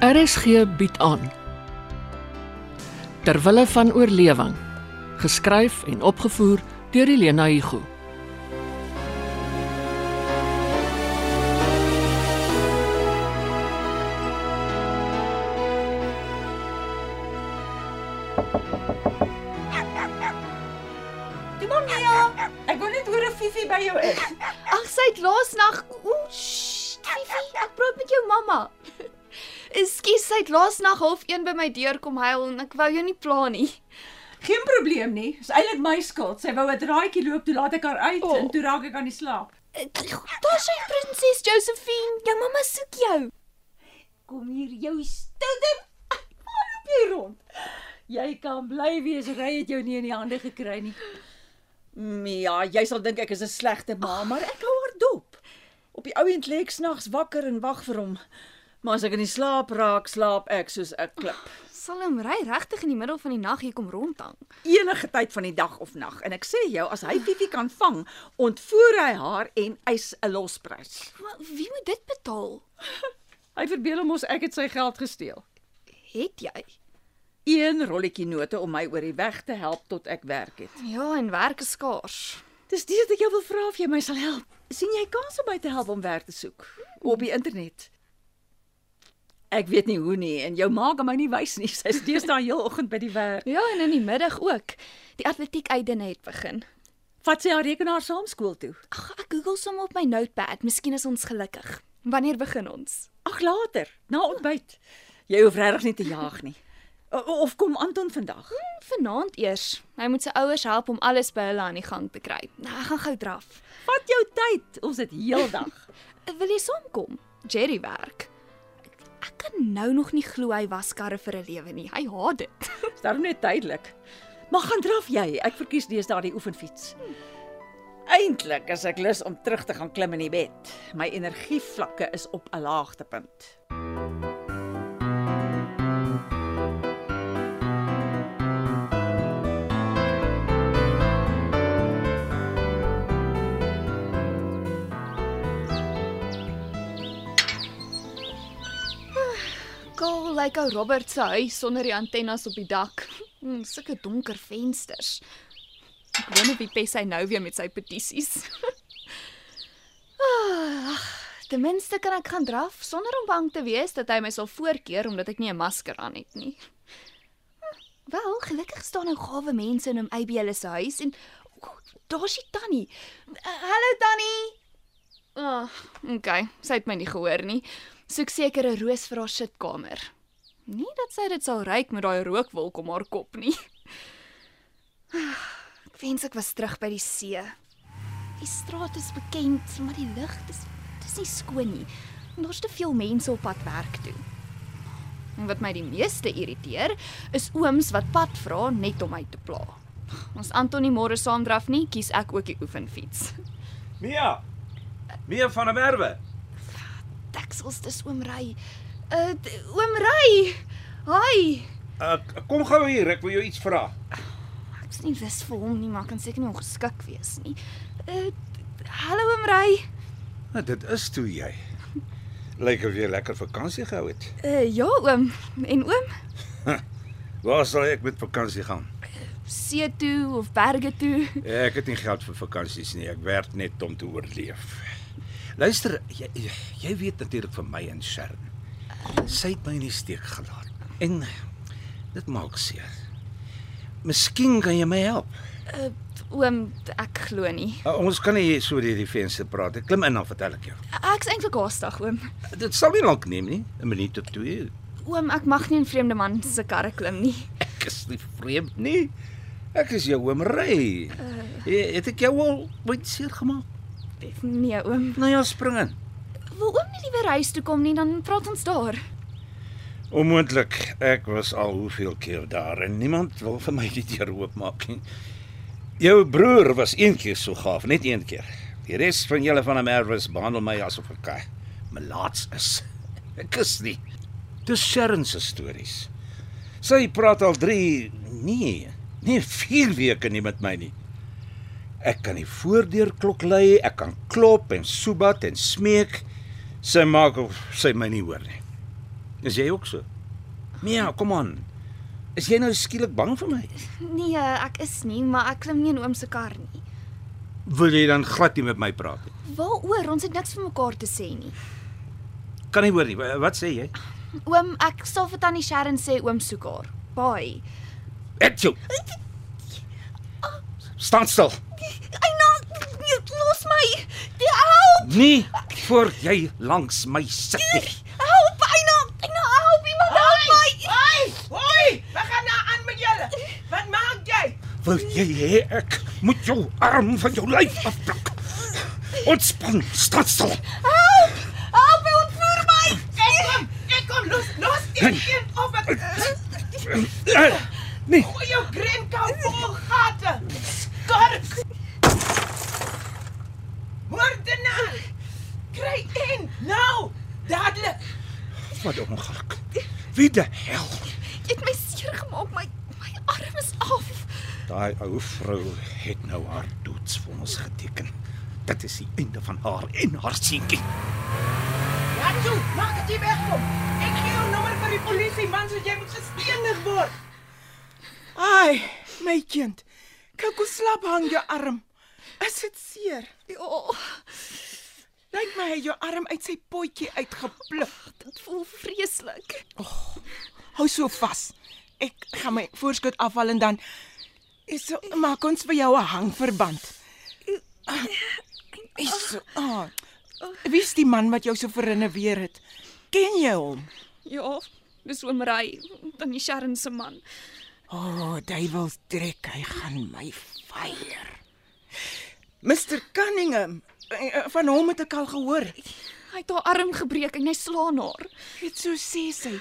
RSG bied aan Terwille van oorlewing geskryf en opgevoer deur Elena Igu Mia, ek wil net hoor of Fifi by jou is. Ag, sy het laasnag. Ooh, sst, Fifi, ek praat met jou mamma. Ekskuus, sy het laasnag half 1 by my deur kom huil en ek wou jou nie pla nie. Geen probleem nie. Dis eintlik my skuld. Sy wou 'n draaitjie loop, toe laat ek haar uit Oh. en toe raak ek aan die slaap. Daar's sy prinses Josephine. Jou mamma soek jou. Kom hier, jou stoute. Waar loop jy rond? Jy kan bly wees, ry het jou nie in die hande gekry nie. Mia, jy sal dink ek is 'n slegte ma, maar ek hou haar dop. Op die ouend lê ek snags wakker en wag vir hom. Maar as ek in die slaap raak, slaap ek soos 'n klip. Sal hom ry regtig in die middel van die nag hier kom rondhang. enige tyd van die dag of nag en ek sê jou as hy Fifi kan vang, ontvoer hy haar en eis 'n losprys. Maar wie moet dit betaal? Hy verbeel hom ons ek het sy geld gesteel. Het jy? Een rolletjie note om my oor die weg te help tot ek werk het. Ja, en werk is skaars. Dis dis wat ek jou wil vra of jy my sal help. sien jy kans om my te help om werk te soek op die internet? Ek weet nie hoe nie en jou ma kan my nie wys nie. Sy is deesdae heel oggend by die werk. Ja, en in die middag ook. Die atletiek uitdene het begin. Vat sy haar rekenaar saam skool toe. Ag, ek Google som op my notepad. Miskien is ons gelukkig. Wanneer begin ons? Ag later, na ontbyt. Jy hoef regtig nie te jaag nie. O- Of kom Anton vandag? Vanaand eers. Hy moet sy ouers help om alles by hulle aan die gang te kry. Nou, ek gaan gou draf. Vat jou tyd. Ons het heeldag. Wil jy saamkom? Jerry werk. Ek, kan nou nog nie glo hy was karre vir 'n lewe nie. Hy haat dit. Dis daarom net tydelik. Maar gaan draf jy. Ek verkies deesdae die oefenfiets. Eintlik is ek lus om terug te gaan klim in die bed. My energievlakke is op 'n laagtepunt. Kaal lyk ou Robert se huis sonder die antennes op die dak. Mm, Sulke donker vensters. Ek wonder wie pes hy nou weer met sy petisies. Ah, ten minste kan ek gaan draf sonder om bang te wees dat hy my sal voorkeer omdat ek nie 'n masker aan het nie. Hm, Wel, gelukkig staan nou gawe mense in 'n AB hulle se huis en oh, daar's die tannie. Uh, Hallo tannie. Ah, oh, okay, sy het my nie gehoor nie. Soek seker 'n roos vir haar sitkamer. Nie dat sy dit sal ryk met daai rookwolk om haar kop nie. Ek wens ek was terug by die see. Die straat is bekend, maar die lug dis dis nie skoon nie. Daar's te veel mense op pad werk toe. En wat my die meeste irriteer, is ooms wat pad vra net om my te pla. Ons Antonie môre saamdraf nie, kies ek ook die oefenfiets. Mia. Mia van der Merwe. Deksels dis oom Ry. Uh oom Ry. Hi. Uh, kom gou hier, ek wil jou iets vra. Ek's nie lus vir hom nie, maar kan seker nie ongeskik wees nie. Uh hallo oom Ry. Nou, dit is toe jy. Lyk of jy lekker vakansie gehou het. Uh ja oom. En oom? Waar sal ek met vakansie gaan? See toe of berge toe? Ek het nie geld vir vakansies nie. Ek werk net om te oorleef. Luister, jy jy weet natuurlik van my en Sharon. Sy het my in die steek gelaat. En dit maak seer. Miskien kan jy my help. Uh oom, ek glo nie. Uh, ons kan nie so deur die venster praat. Ek klim in dan vertel ek jou. Ek's eintlik haastig oom. Dit sal nie lank neem nie, 'n minuut of twee. Oom, ek mag nie 'n vreemde man se karre klim nie. Ek is nie vreemd nie. Ek is jou oom Ry. Uh, het ek jou al ooit seer gemaak? Nee oom. Nou ja, spring in. Nie liewer huis toe kom nie, dan praat ons daar. Onmoontlik. Ek was al hoeveel keer daar en niemand wil vir my die deur oopmaak nie. Jou broer was een keer so gaaf, net een keer. Die res van julle van die Merwes behandel my asof ek eh, melaats is. Ek is nie. Dis Sharon se stories. Sy praat al 3 nee, nee 4 weke nie met my nie. Ek kan die voordeur klok lei, ek kan klop en soebat en smeek. Sy maak of sy my nie hoor nie. Is jy ook so? Mia, kom aan. Is jy nou skielik bang vir my? Nee, ek is nie, maar ek klim nie in oom se kar nie. Wil jy dan glad nie met my praat nie? Waaroor? Ons het niks vir mekaar te sê nie. Kan nie hoor nie. Wa- Wat sê jy? Oom, ek sal vir tannie Sharon sê oom soek haar. Bye. Etjo. Staan stil. Eina, los my. Help! Nee, voor jy langs my sit nie. Help, Eina! Eina, help iemand help my. Hoi! Hoi! Wat gaan nou aan met julle? Wat maak jy? Wil jy hê ek moet jou arm van jou lyf afpluk? Ontspan, staan stil. Help! Help, hy ontvoer my. Ek kom, ek kom los, los die Hey. kind of ek Eh, Nee, gooi jou greenkou vol gate. Skurk. Moordenaar. Kry in nou. Dadelik. Wat 'n ongeluk. Wie die hel? Jy het my seer gemaak. My my arm is af. Daai ou vrou het nou haar doodsvonnis geteken. Dit is die einde van haar en haar seentjie. Ja, toe, maak dit jy wegkom. Ek gee jou nommer vir die polisie man, so jy moet gestenig word. Ai, my kind. Kyk hoe slap hang jou arm. Is dit seer? Ja, Lyk my hy jou arm uit sy potjie uitgepluk. dit voel vreeslik. Hou so vas. Ek gaan my voorskot afhaal en dan is so maak ons vir jou 'n hangverband. Is so. Ah. Wie is die man wat jou so verrenoveer het? Ken jy hom? Ja, dis oom Ry, tannie Sharon se man. O, oh, duiwels trek, hy gaan my fire. Mr Cunningham, van hom het ek al gehoor. Hy het haar arm gebreek en hy slaan haar. Dit so sê sy.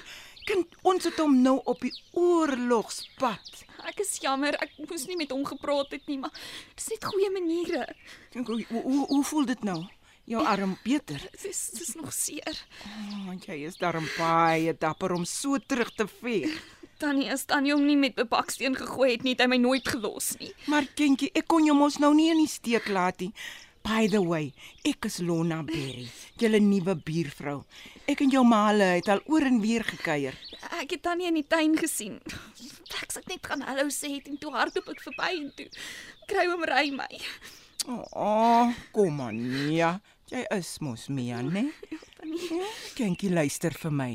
Kind, ons het hom nou op die oorlogspad. Ek is jammer, ek moes nie met hom gepraat het nie, maar dis net goeie maniere. Dink hoe, hoe hoe voel dit nou? Jou arm beter. Dit is dis nog seer. Oh, want jy is darm baie dapper om so terug te veg. Tannie is tannie hom nie met 'n baksteen gegooi het nie, het hy my nooit gelos nie. Maar kindjie, ek kon jou mos nou nie in die steek laat nie. By the way, ek is Lona Berry, julle nuwe buurvrou. Ek en jou maale het al oor en weer gekuier. Ek het tannie in die tuin gesien. Ek sê net gaan hallo sê het en toe hardloop ek verby en toe kry hom ry my. O, oh, kom aan, Mia. Jy is mos Mia, né? Tannie, Ja, kindjie, luister vir my.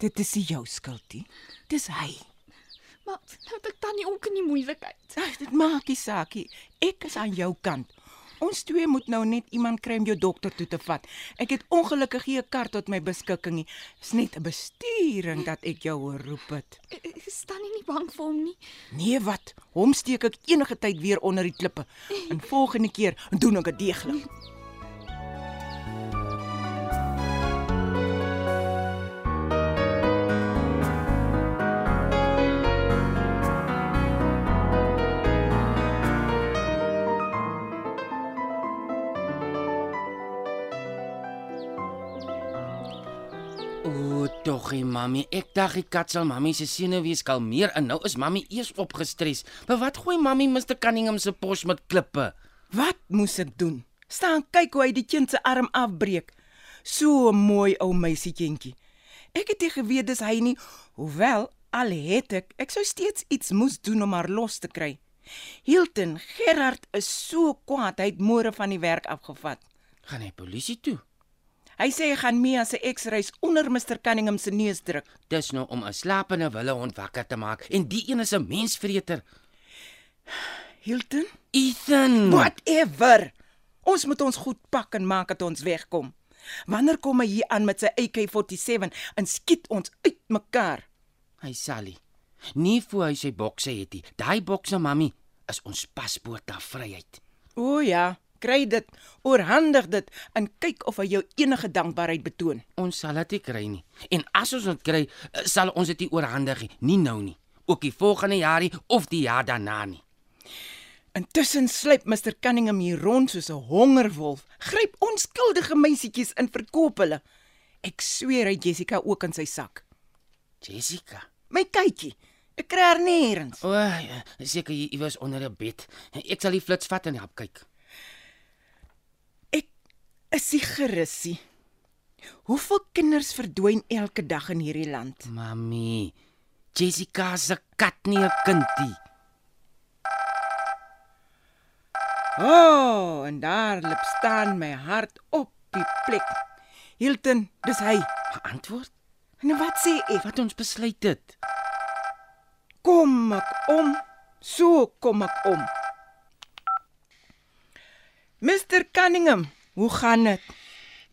Dit is nie jou skuld nie. Dis hy. maar nou het ek tannie ook in die moeilikheid. Ag, dit maak nie saak nie. Ek is aan jou kant. Ons twee moet nou net iemand kry om jou dokter toe te vat. Ek het ongelukkig nie 'n kar tot my beskikking nie. Dis net 'n bestuuring dat ek jou geroep het. Is tannie nie bang vir hom nie? Nee, wat? Hom steek ek enige tyd weer onder die klippe. En volgende keer doen ek dit deeglik. O, toggie mami, ek dink die kat sal mami se senuwees kalmeer en nou is mami eers opgestres. Maar wat gooi mami Mr Cunningham se pos met klippe? Wat moes ek doen? Staan kyk hoe hy die kind se arm afbreek. So mooi ou meisietjie. Ek het nie geweet dis hy nie, hoewel al het ek, ek sou steeds iets moes doen om haar los te kry. Hilton Gerard is so kwaad, hy het môre van die werk afgevat. Gaan hy polisie toe? Hy sê hy gaan Mia se ex-reis onder Mr Cunningham se neus druk. Dis nou om 'n slapende wille hond wakker te maak en die een is 'n mensvreter. Hilton, Ethan. whatever. Ons moet ons goed pak en maak dat ons wegkom. Wanneer kom hy hier aan met sy AK47 en skiet ons uitmekaar? Hy Sally. Nie voor hy sy bokse het nie. Daai bokse mami is ons paspoort na vryheid. O ja, kry dit, oorhandig dit en kyk of hy jou enige dankbaarheid betoon. Ons sal dit nie kry nie. En as ons dit kry, eh, sal ons dit nie oorhandig nie, nie nou nie. Ook die volgende jaar nie of die jaar daarna nie. Intussen sluip Mr Cunningham hier rond soos 'n hongerwolf, gryp onskuldige meisietjies en verkoop hulle. Ek sweer hy Jessica ook in sy sak. Jessica. My kykie, ek kry haar nêrens. O, ja, seker jy iewers onder 'n bed. Ek sal die flits vat en help kyk. Is nie gerus nie. Hoeveel kinders verdwyn elke dag in hierdie land? Mami, Jessica se kat nie 'n kindie. O, oh, en daar lip staan my hart op die plek. Hilton, dis hy. Antwoord En wat sê ek? wat ons besluit het. Kom ek om. So kom ek om. Mr Cunningham, hoe gaan dit?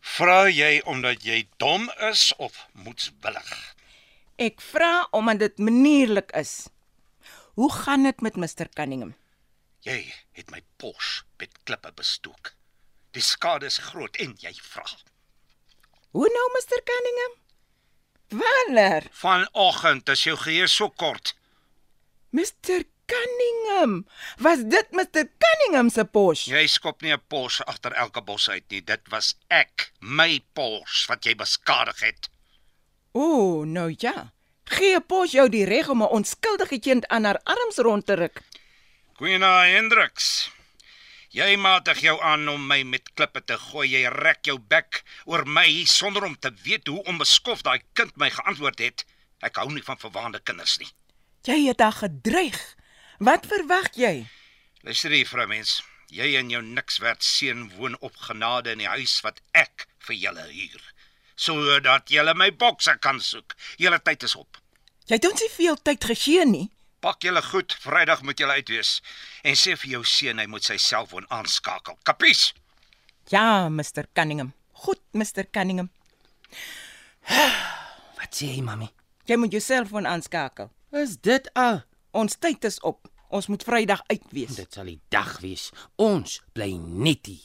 Vra jy omdat jy dom is of moedswillig? Ek vra omdat dit manierlik is. Hoe gaan dit met Mr Cunningham? Jy het my pos met klippe bestook. Die skade is groot en jy vra. Hoe nou Mr Cunningham? Wanneer? Vanoggend is jou geheue so kort. Mr Cunningham, was dit Mr Cunningham se pos? Jy skop nie 'n pos agter elke bos uit nie. Dit was ek, my pos wat jy beskadig het. O, nou ja. Gee pos jou die reg om 'n onskuldige kind aan haar arms rond te ruk. Queena Hendricks. Jy matig jou aan om my met klippe te gooi. Jy rek jou bek oor my sonder om te weet hoe onbeskof daai kind my geantwoord het. Ek hou nie van verwaande kinders nie. Jy het haar gedreig. Wat verwag jy? Luister hier, vrou mens. Jy en jou niks werd seun woon op genade in die huis wat ek vir julle huur. Sodat julle my bokse kan soek. Julle tyd is op. Jy het ons nie veel tyd gegee nie. Pak julle goed, Vrydag moet julle uit wees en sê vir jou seun hy moet sy selfoon aanskakel. Kapies? Ja, Mr Cunningham. Goed, Mr Cunningham. Wat sê jy, mami? Jy moet jou selfoon aanskakel. Is dit al? Ons tyd is op. Ons moet Vrydag uit wees. Dit sal die dag wees. Ons bly net hier.